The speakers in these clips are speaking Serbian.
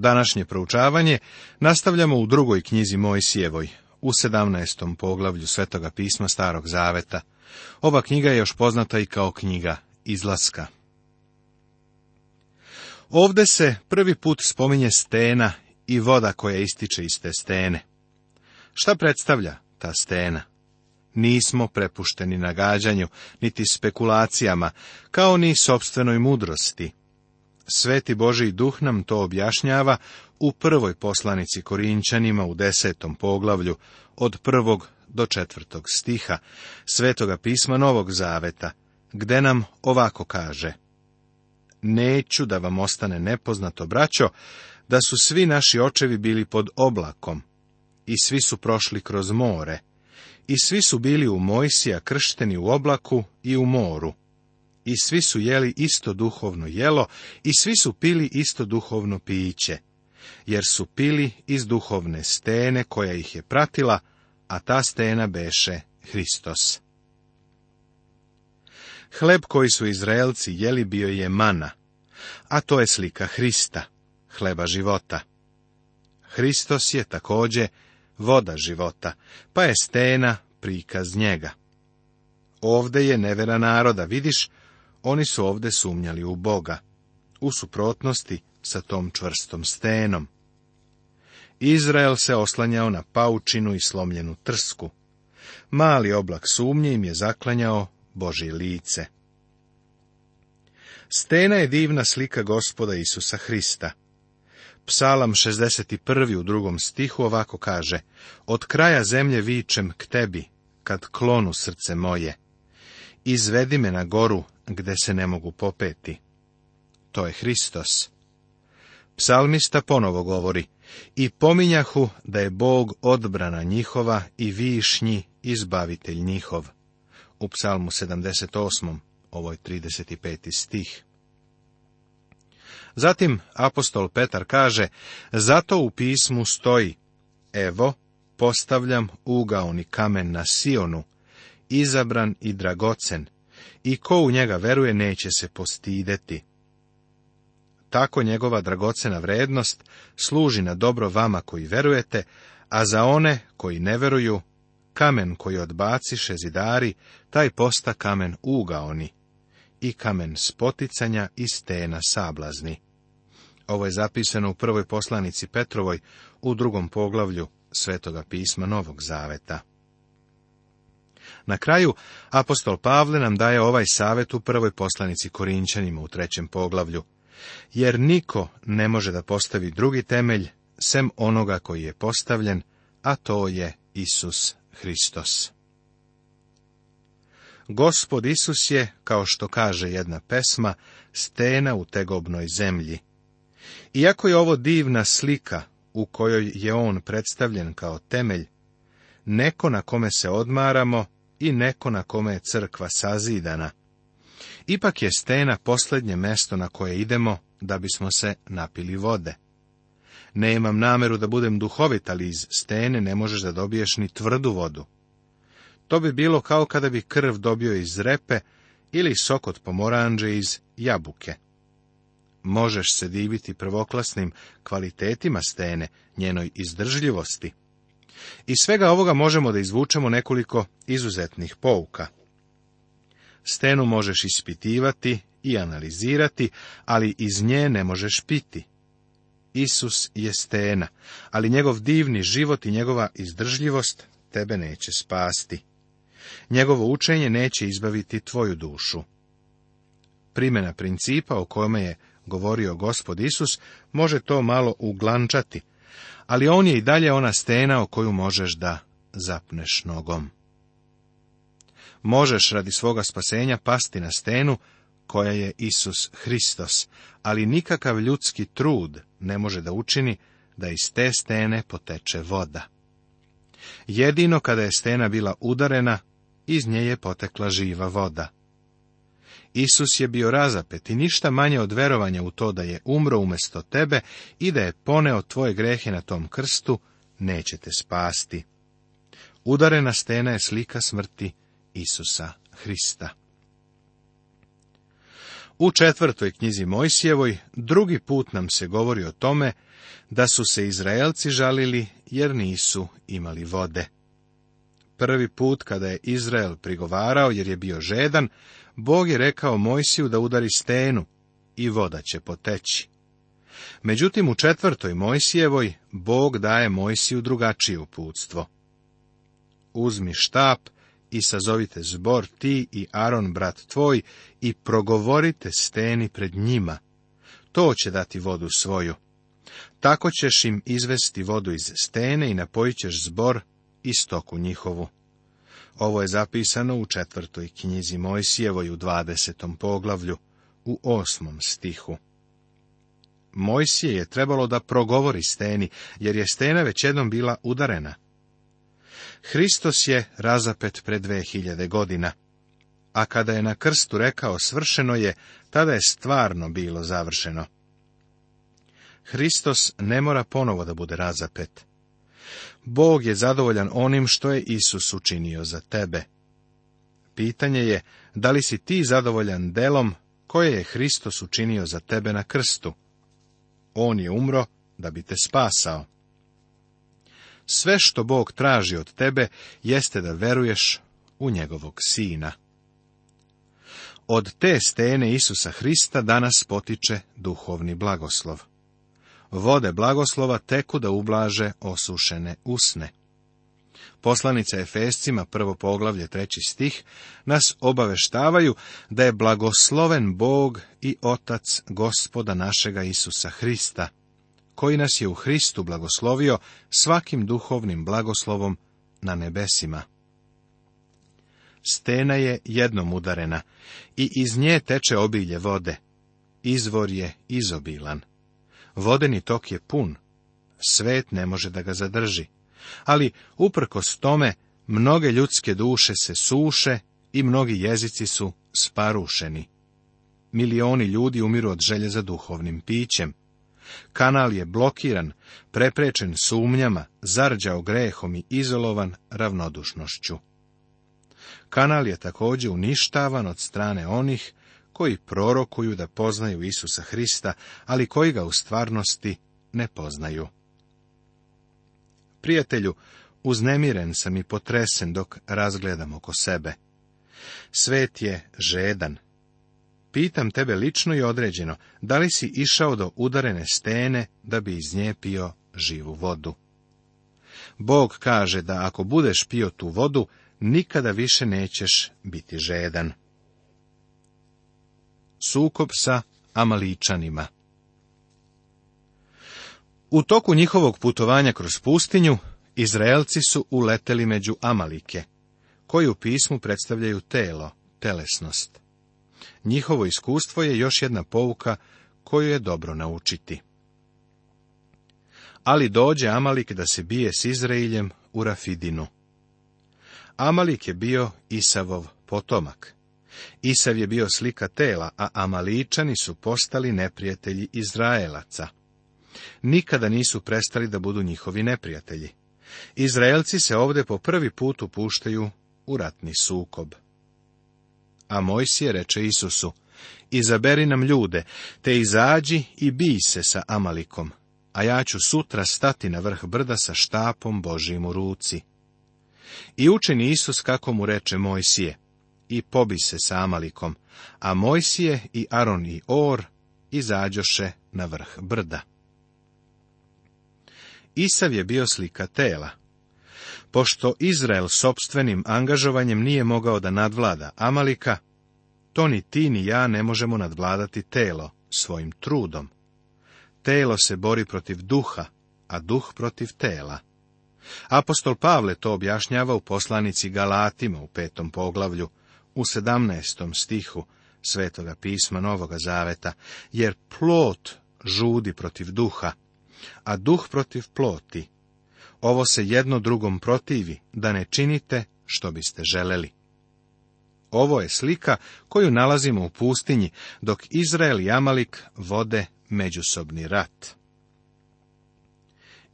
Današnje proučavanje nastavljamo u drugoj knjizi Sjevoj, u 17. poglavlju Svetoga pisma Starog Zaveta. Ova knjiga je još poznata i kao knjiga Izlaska. Ovde se prvi put spominje stena i voda koja ističe iz te stene. Šta predstavlja ta stena? Nismo prepušteni nagađanju, niti spekulacijama, kao ni sobstvenoj mudrosti. Sveti Boži duh nam to objašnjava u prvoj poslanici Korinčanima u desetom poglavlju od prvog do četvrtog stiha Svetoga pisma Novog Zaveta, gde nam ovako kaže Neću da vam ostane nepoznato, braćo, da su svi naši očevi bili pod oblakom i svi su prošli kroz more i svi su bili u Mojsija kršteni u oblaku i u moru i svi su jeli isto duhovno jelo i svi su pili isto duhovno piće, jer su pili iz duhovne stene koja ih je pratila, a ta stena beše Hristos. Hleb koji su Izraelci jeli bio je mana, a to je slika Hrista, hleba života. Hristos je također voda života, pa je stena prikaz njega. Ovde je nevera naroda, vidiš, oni su ovdje sumnjali u Boga, u suprotnosti sa tom čvrstom stenom. Izrael se oslanjao na paučinu i slomljenu trsku. Mali oblak sumnje im je zaklanjao Božje lice. Stena je divna slika gospoda Isusa Hrista. Psalam 61. u drugom stihu ovako kaže, Od kraja zemlje vičem k tebi, kad klonu srce moje. Izvedi me na goru gde se ne mogu popeti. To je Hristos. Psalmista ponovo govori, i pominjahu da je Bog odbrana njihova i višnji izbavitelj njihov. U psalmu 78. ovo je 35. stih. Zatim apostol Petar kaže, zato u pismu stoji, evo, postavljam ugaoni kamen na Sionu, izabran i dragocen, i ko u njega veruje neće se postideti. Tako njegova dragocena vrednost služi na dobro vama koji verujete, a za one koji ne veruju, kamen koji odbaciše zidari, taj posta kamen ugaoni i kamen spoticanja i stena sablazni. Ovo je zapisano u prvoj poslanici Petrovoj u drugom poglavlju Svetoga pisma Novog Zaveta. Na kraju, apostol Pavle nam daje ovaj savjet u prvoj poslanici Korinčanima u trećem poglavlju. Jer niko ne može da postavi drugi temelj, sem onoga koji je postavljen, a to je Isus Hristos. Gospod Isus je, kao što kaže jedna pesma, stena u tegobnoj zemlji. Iako je ovo divna slika u kojoj je on predstavljen kao temelj, neko na kome se odmaramo i neko na kome je crkva sazidana. Ipak je stena posljednje mesto na koje idemo da bismo se napili vode. Nemam nameru da budem duhovit, ali iz stene ne možeš da dobiješ ni tvrdu vodu. To bi bilo kao kada bi krv dobio iz repe ili sok od pomoranđe iz jabuke. Možeš se diviti prvoklasnim kvalitetima stene, njenoj izdržljivosti, iz svega ovoga možemo da izvučemo nekoliko izuzetnih pouka. Stenu možeš ispitivati i analizirati, ali iz nje ne možeš piti. Isus je stena, ali njegov divni život i njegova izdržljivost tebe neće spasti. Njegovo učenje neće izbaviti tvoju dušu. Primjena principa o kome je govorio gospod Isus može to malo uglančati, ali on je i dalje ona stena o koju možeš da zapneš nogom. Možeš radi svoga spasenja pasti na stenu koja je Isus Hristos, ali nikakav ljudski trud ne može da učini da iz te stene poteče voda. Jedino kada je stena bila udarena, iz nje je potekla živa voda. Isus je bio razapet i ništa manje od verovanja u to da je umro umjesto tebe i da je poneo tvoje grehe na tom krstu, nećete spasti. Udarena stena je slika smrti Isusa Hrista. U četvrtoj knjizi Mojsijevoj drugi put nam se govori o tome da su se Izraelci žalili jer nisu imali vode. Prvi put kada je Izrael prigovarao jer je bio žedan, Bog je rekao Mojsiju da udari stenu i voda će poteći. Međutim, u četvrtoj Mojsijevoj Bog daje Mojsiju drugačije uputstvo. Uzmi štap i sazovite zbor ti i Aron brat tvoj i progovorite steni pred njima. To će dati vodu svoju. Tako ćeš im izvesti vodu iz stene i napojit zbor i stoku njihovu. Ovo je zapisano u četvrtoj knjizi Mojsijevoj u dvadesetom poglavlju, u osmom stihu. Mojsije je trebalo da progovori steni, jer je stena već jednom bila udarena. Hristos je razapet pred dve hiljade godina, a kada je na krstu rekao svršeno je, tada je stvarno bilo završeno. Hristos ne mora ponovo da bude razapet. Bog je zadovoljan onim što je Isus učinio za tebe. Pitanje je da li si ti zadovoljan delom koje je Hristos učinio za tebe na krstu. On je umro da bi te spasao. Sve što Bog traži od tebe jeste da veruješ u njegovog sina. Od te stene Isusa Hrista danas potiče duhovni blagoslov vode blagoslova teku da ublaže osušene usne. Poslanica Efescima, prvo poglavlje, treći stih, nas obaveštavaju da je blagosloven Bog i Otac gospoda našega Isusa Hrista, koji nas je u Hristu blagoslovio svakim duhovnim blagoslovom na nebesima. Stena je jednom udarena i iz nje teče obilje vode. Izvor je izobilan. Vodeni tok je pun. Svet ne može da ga zadrži. Ali, uprkos tome, mnoge ljudske duše se suše i mnogi jezici su sparušeni. Milioni ljudi umiru od želje za duhovnim pićem. Kanal je blokiran, preprečen sumnjama, zarđao grehom i izolovan ravnodušnošću. Kanal je također uništavan od strane onih koji prorokuju da poznaju Isusa Hrista, ali koji ga u stvarnosti ne poznaju. Prijatelju, uznemiren sam i potresen dok razgledam oko sebe. Svet je žedan. Pitam tebe lično i određeno, da li si išao do udarene stene da bi iz nje pio živu vodu. Bog kaže da ako budeš pio tu vodu, nikada više nećeš biti žedan sukob sa Amaličanima. U toku njihovog putovanja kroz pustinju, Izraelci su uleteli među Amalike, koji u pismu predstavljaju telo, telesnost. Njihovo iskustvo je još jedna pouka koju je dobro naučiti. Ali dođe Amalik da se bije s Izraeljem u Rafidinu. Amalik je bio Isavov potomak. Isav je bio slika tela, a Amaličani su postali neprijatelji Izraelaca. Nikada nisu prestali da budu njihovi neprijatelji. Izraelci se ovdje po prvi put upuštaju u ratni sukob. A Mojsije reče Isusu, izaberi nam ljude, te izađi i bij se sa Amalikom, a ja ću sutra stati na vrh brda sa štapom Božijim u ruci. I učeni Isus kako mu reče Mojsije, i pobi se s Amalikom, a Mojsije i Aron i Or izađoše na vrh brda. Isav je bio slika tela. Pošto Izrael sobstvenim angažovanjem nije mogao da nadvlada Amalika, to ni ti ni ja ne možemo nadvladati telo svojim trudom. Telo se bori protiv duha, a duh protiv tela. Apostol Pavle to objašnjava u poslanici Galatima u petom poglavlju, u 17. stihu Svetoga pisma Novoga Zaveta, jer plot žudi protiv duha, a duh protiv ploti. Ovo se jedno drugom protivi, da ne činite što biste želeli. Ovo je slika koju nalazimo u pustinji, dok Izrael i Amalik vode međusobni rat.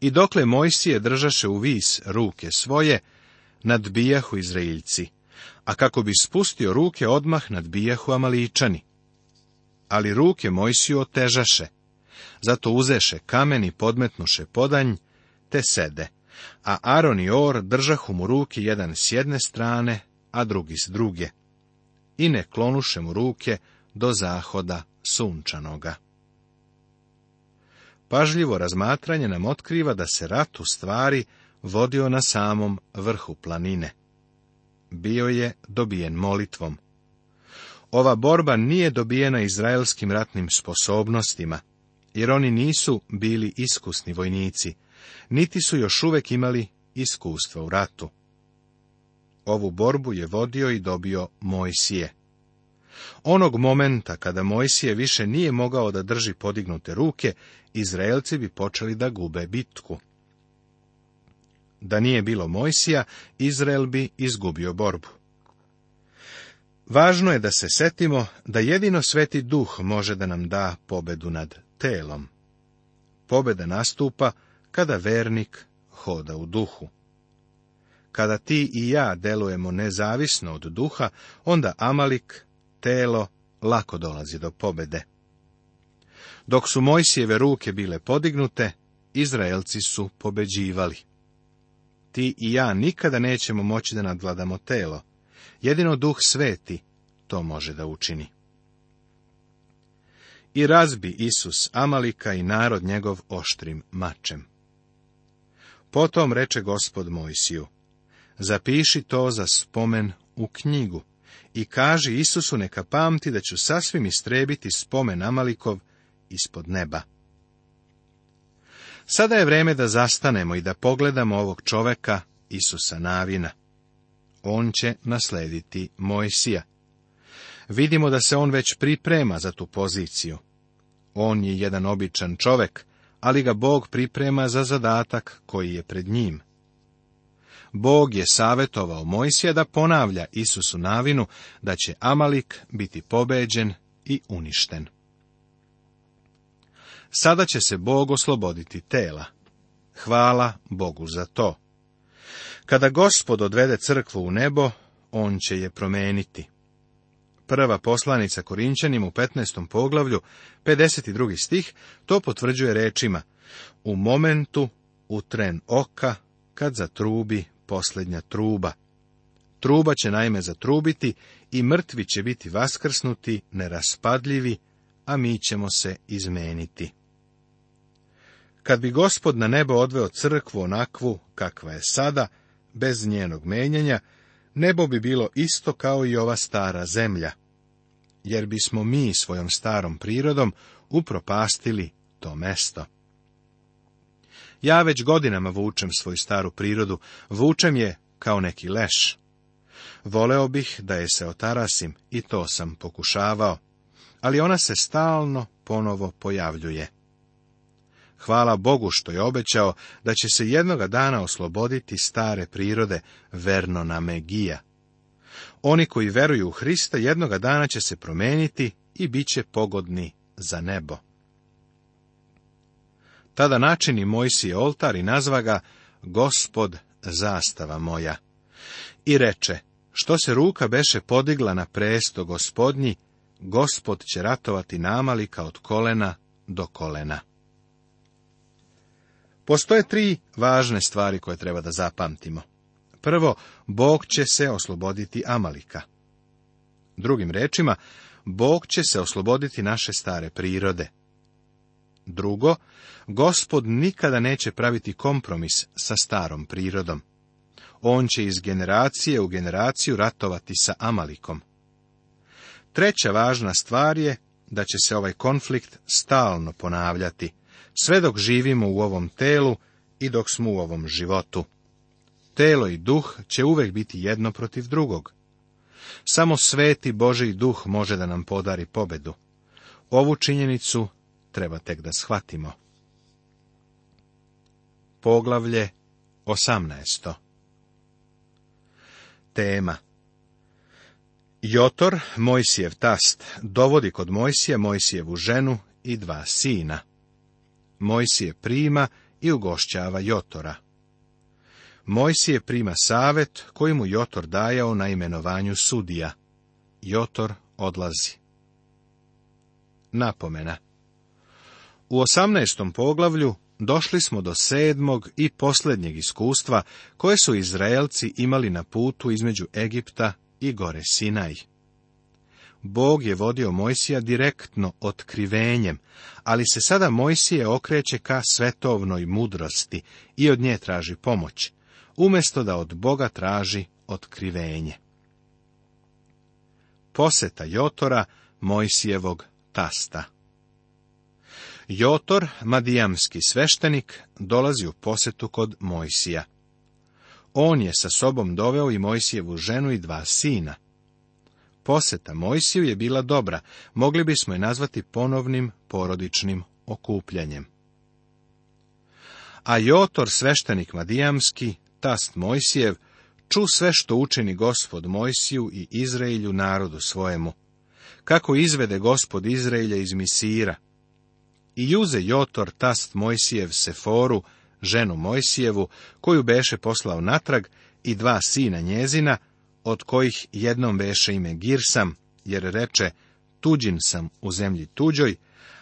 I dokle Mojsije držaše u vis ruke svoje, nadbijahu Izraeljci, a kako bi spustio ruke odmah nadbijahu Amaličani. Ali ruke Mojsiju otežaše, zato uzeše kamen i podmetnuše podanj, te sede, a Aron i Or držahu mu ruke jedan s jedne strane, a drugi s druge, i ne klonuše mu ruke do zahoda sunčanoga. Pažljivo razmatranje nam otkriva da se rat u stvari vodio na samom vrhu planine bio je dobijen molitvom. Ova borba nije dobijena izraelskim ratnim sposobnostima, jer oni nisu bili iskusni vojnici, niti su još uvek imali iskustva u ratu. Ovu borbu je vodio i dobio Mojsije. Onog momenta kada Mojsije više nije mogao da drži podignute ruke, Izraelci bi počeli da gube bitku. Da nije bilo Mojsija, Izrael bi izgubio borbu. Važno je da se setimo da jedino sveti duh može da nam da pobedu nad telom. Pobeda nastupa kada vernik hoda u duhu. Kada ti i ja delujemo nezavisno od duha, onda Amalik, telo, lako dolazi do pobede. Dok su Mojsijeve ruke bile podignute, Izraelci su pobeđivali ti i ja nikada nećemo moći da nadvladamo telo. Jedino duh sveti to može da učini. I razbi Isus Amalika i narod njegov oštrim mačem. Potom reče gospod Mojsiju, zapiši to za spomen u knjigu i kaži Isusu neka pamti da ću sasvim istrebiti spomen Amalikov ispod neba. Sada je vreme da zastanemo i da pogledamo ovog čoveka, Isusa Navina. On će naslediti Mojsija. Vidimo da se on već priprema za tu poziciju. On je jedan običan čovek, ali ga Bog priprema za zadatak koji je pred njim. Bog je savjetovao Mojsija da ponavlja Isusu Navinu da će Amalik biti pobeđen i uništen. Sada će se Bog osloboditi tela. Hvala Bogu za to. Kada Gospod odvede crkvu u nebo, on će je promeniti. Prva poslanica Korinčanim u 15. poglavlju, 52. stih, to potvrđuje rečima U momentu, u tren oka, kad zatrubi posljednja truba. Truba će naime zatrubiti i mrtvi će biti vaskrsnuti, neraspadljivi, a mi ćemo se izmeniti. Kad bi gospod na nebo odveo crkvu onakvu kakva je sada, bez njenog menjanja, nebo bi bilo isto kao i ova stara zemlja, jer bismo mi svojom starom prirodom upropastili to mesto. Ja već godinama vučem svoju staru prirodu, vučem je kao neki leš. Voleo bih da je se otarasim i to sam pokušavao ali ona se stalno ponovo pojavljuje. Hvala Bogu što je obećao da će se jednoga dana osloboditi stare prirode verno na Megija. Oni koji veruju u Hrista jednoga dana će se promijeniti i bit će pogodni za nebo. Tada načini Mojsije oltar i nazva ga Gospod zastava moja. I reče, što se ruka beše podigla na presto gospodnji, Gospod će ratovati namalika od kolena do kolena. Postoje tri važne stvari koje treba da zapamtimo. Prvo, Bog će se osloboditi Amalika. Drugim rečima, Bog će se osloboditi naše stare prirode. Drugo, Gospod nikada neće praviti kompromis sa starom prirodom. On će iz generacije u generaciju ratovati sa Amalikom. Treća važna stvar je da će se ovaj konflikt stalno ponavljati, sve dok živimo u ovom telu i dok smo u ovom životu. Telo i duh će uvek biti jedno protiv drugog. Samo sveti Boži duh može da nam podari pobedu. Ovu činjenicu treba tek da shvatimo. Poglavlje 18. Tema Jotor, Mojsijev tast, dovodi kod Mojsije Mojsijevu ženu i dva sina. Mojsije prima i ugošćava Jotora. Mojsije prima savet koji mu Jotor daje na imenovanju sudija. Jotor odlazi. Napomena U osamnaestom poglavlju došli smo do sedmog i posljednjeg iskustva koje su Izraelci imali na putu između Egipta i gore Sinaj. Bog je vodio Mojsija direktno otkrivenjem, ali se sada Mojsije okreće ka svetovnoj mudrosti i od nje traži pomoć, umjesto da od Boga traži otkrivenje. Poseta Jotora, Mojsijevog tasta Jotor, madijamski sveštenik, dolazi u posetu kod Mojsija. On je sa sobom doveo i Mojsijevu ženu i dva sina. Poseta Mojsiju je bila dobra, mogli bismo je nazvati ponovnim porodičnim okupljanjem. A Jotor, sveštenik Madijamski, tast Mojsijev, ču sve što učini gospod Mojsiju i Izraelju narodu svojemu, kako izvede gospod Izraelja iz Misira. I juze Jotor, tast Mojsijev, Seforu, ženu Mojsijevu, koju beše poslao natrag, i dva sina njezina, od kojih jednom beše ime Girsam, jer reče, tuđin sam u zemlji tuđoj,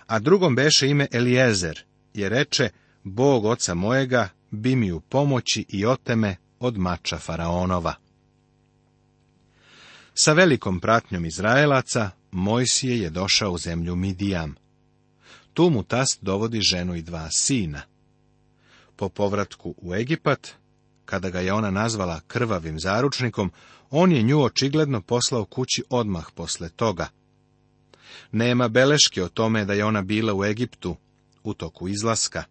a drugom beše ime Eliezer, jer reče, Bog oca mojega bi mi u pomoći i oteme od mača faraonova. Sa velikom pratnjom Izraelaca, Mojsije je došao u zemlju Midijam. Tu mu tast dovodi ženu i dva sina. Po povratku u Egipat, kada ga je ona nazvala krvavim zaručnikom, on je nju očigledno poslao kući odmah posle toga. Nema beleške o tome da je ona bila u Egiptu u toku izlaska.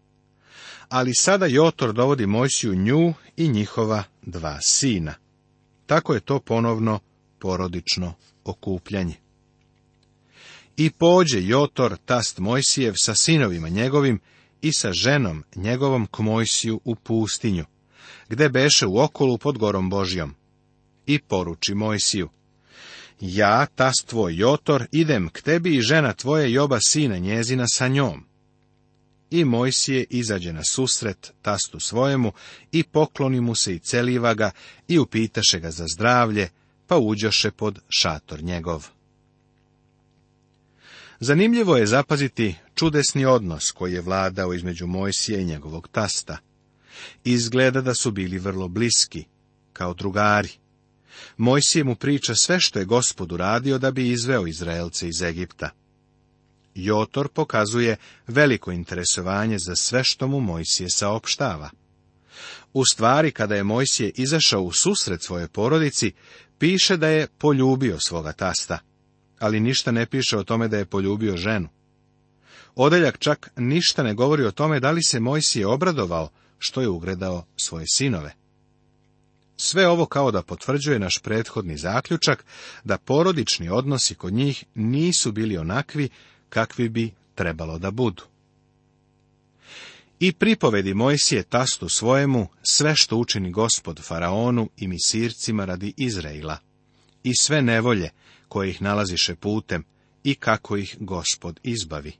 Ali sada Jotor dovodi Mojsiju nju i njihova dva sina. Tako je to ponovno porodično okupljanje. I pođe Jotor, tast Mojsijev, sa sinovima njegovim i sa ženom njegovom k Mojsiju u pustinju, gde beše u okolu pod gorom Božjom. I poruči Mojsiju, ja, tas tvoj Jotor, idem k tebi i žena tvoje i oba sina njezina sa njom. I Mojsije izađe na susret tastu svojemu i pokloni mu se i celiva ga i upitaše ga za zdravlje, pa uđoše pod šator njegov. Zanimljivo je zapaziti čudesni odnos koji je vladao između Mojsije i njegovog tasta. Izgleda da su bili vrlo bliski, kao drugari. Mojsije mu priča sve što je gospod radio da bi izveo Izraelce iz Egipta. Jotor pokazuje veliko interesovanje za sve što mu Mojsije saopštava. U stvari, kada je Mojsije izašao u susret svoje porodici, piše da je poljubio svoga tasta, ali ništa ne piše o tome da je poljubio ženu. Odeljak čak ništa ne govori o tome da li se Mojsije obradovao što je ugredao svoje sinove. Sve ovo kao da potvrđuje naš prethodni zaključak da porodični odnosi kod njih nisu bili onakvi kakvi bi trebalo da budu. I pripovedi Mojsije tastu svojemu sve što učini gospod Faraonu i misircima radi Izraela i sve nevolje koje ih nalaziše putem i kako ih gospod izbavi.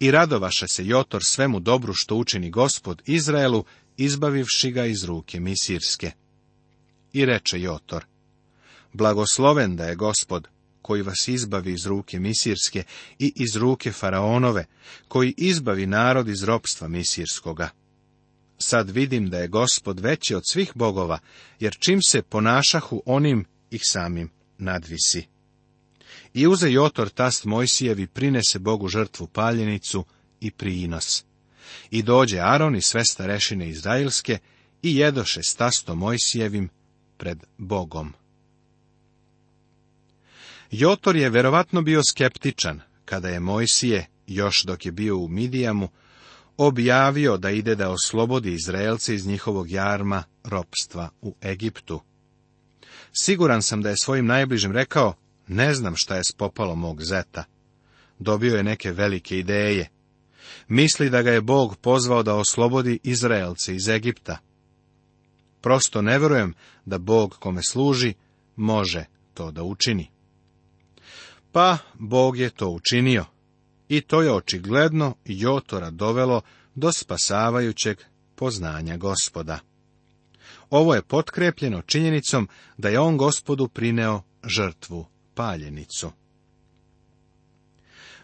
I radovaše se Jotor svemu dobru što učini gospod Izraelu, izbavivši ga iz ruke Misirske. I reče Jotor, blagosloven da je gospod, koji vas izbavi iz ruke Misirske i iz ruke Faraonove, koji izbavi narod iz ropstva Misirskoga. Sad vidim da je gospod veći od svih bogova, jer čim se ponašahu onim ih samim nadvisi. I uze Jotor tast Mojsijevi, prinese Bogu žrtvu paljenicu i prinos. I dođe Aron i sve starešine Izraelske i jedoše s tastom Mojsijevim pred Bogom. Jotor je verovatno bio skeptičan kada je Mojsije, još dok je bio u Midijamu, objavio da ide da oslobodi Izraelce iz njihovog jarma ropstva u Egiptu. Siguran sam da je svojim najbližim rekao, ne znam šta je spopalo mog zeta. Dobio je neke velike ideje. Misli da ga je Bog pozvao da oslobodi Izraelce iz Egipta. Prosto ne verujem da Bog kome služi može to da učini. Pa Bog je to učinio. I to je očigledno Jotora dovelo do spasavajućeg poznanja gospoda. Ovo je potkrepljeno činjenicom da je on gospodu prineo žrtvu paljenicu.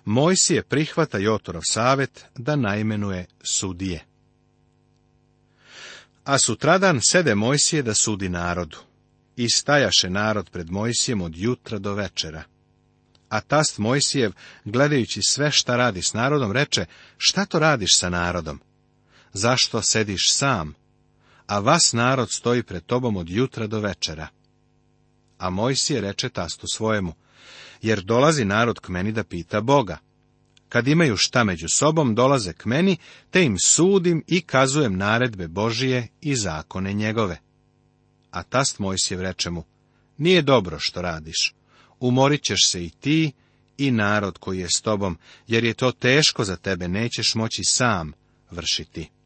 Mojsije prihvata Jotorov savet da najmenuje sudije. A sutradan sede Mojsije da sudi narodu. I stajaše narod pred Mojsijem od jutra do večera. A tast Mojsijev, gledajući sve šta radi s narodom, reče, šta to radiš sa narodom? Zašto sediš sam? A vas narod stoji pred tobom od jutra do večera a Mojsije reče tastu svojemu, jer dolazi narod k meni da pita Boga. Kad imaju šta među sobom, dolaze k meni, te im sudim i kazujem naredbe Božije i zakone njegove. A tast Mojsijev reče mu, nije dobro što radiš, umorit ćeš se i ti i narod koji je s tobom, jer je to teško za tebe, nećeš moći sam vršiti.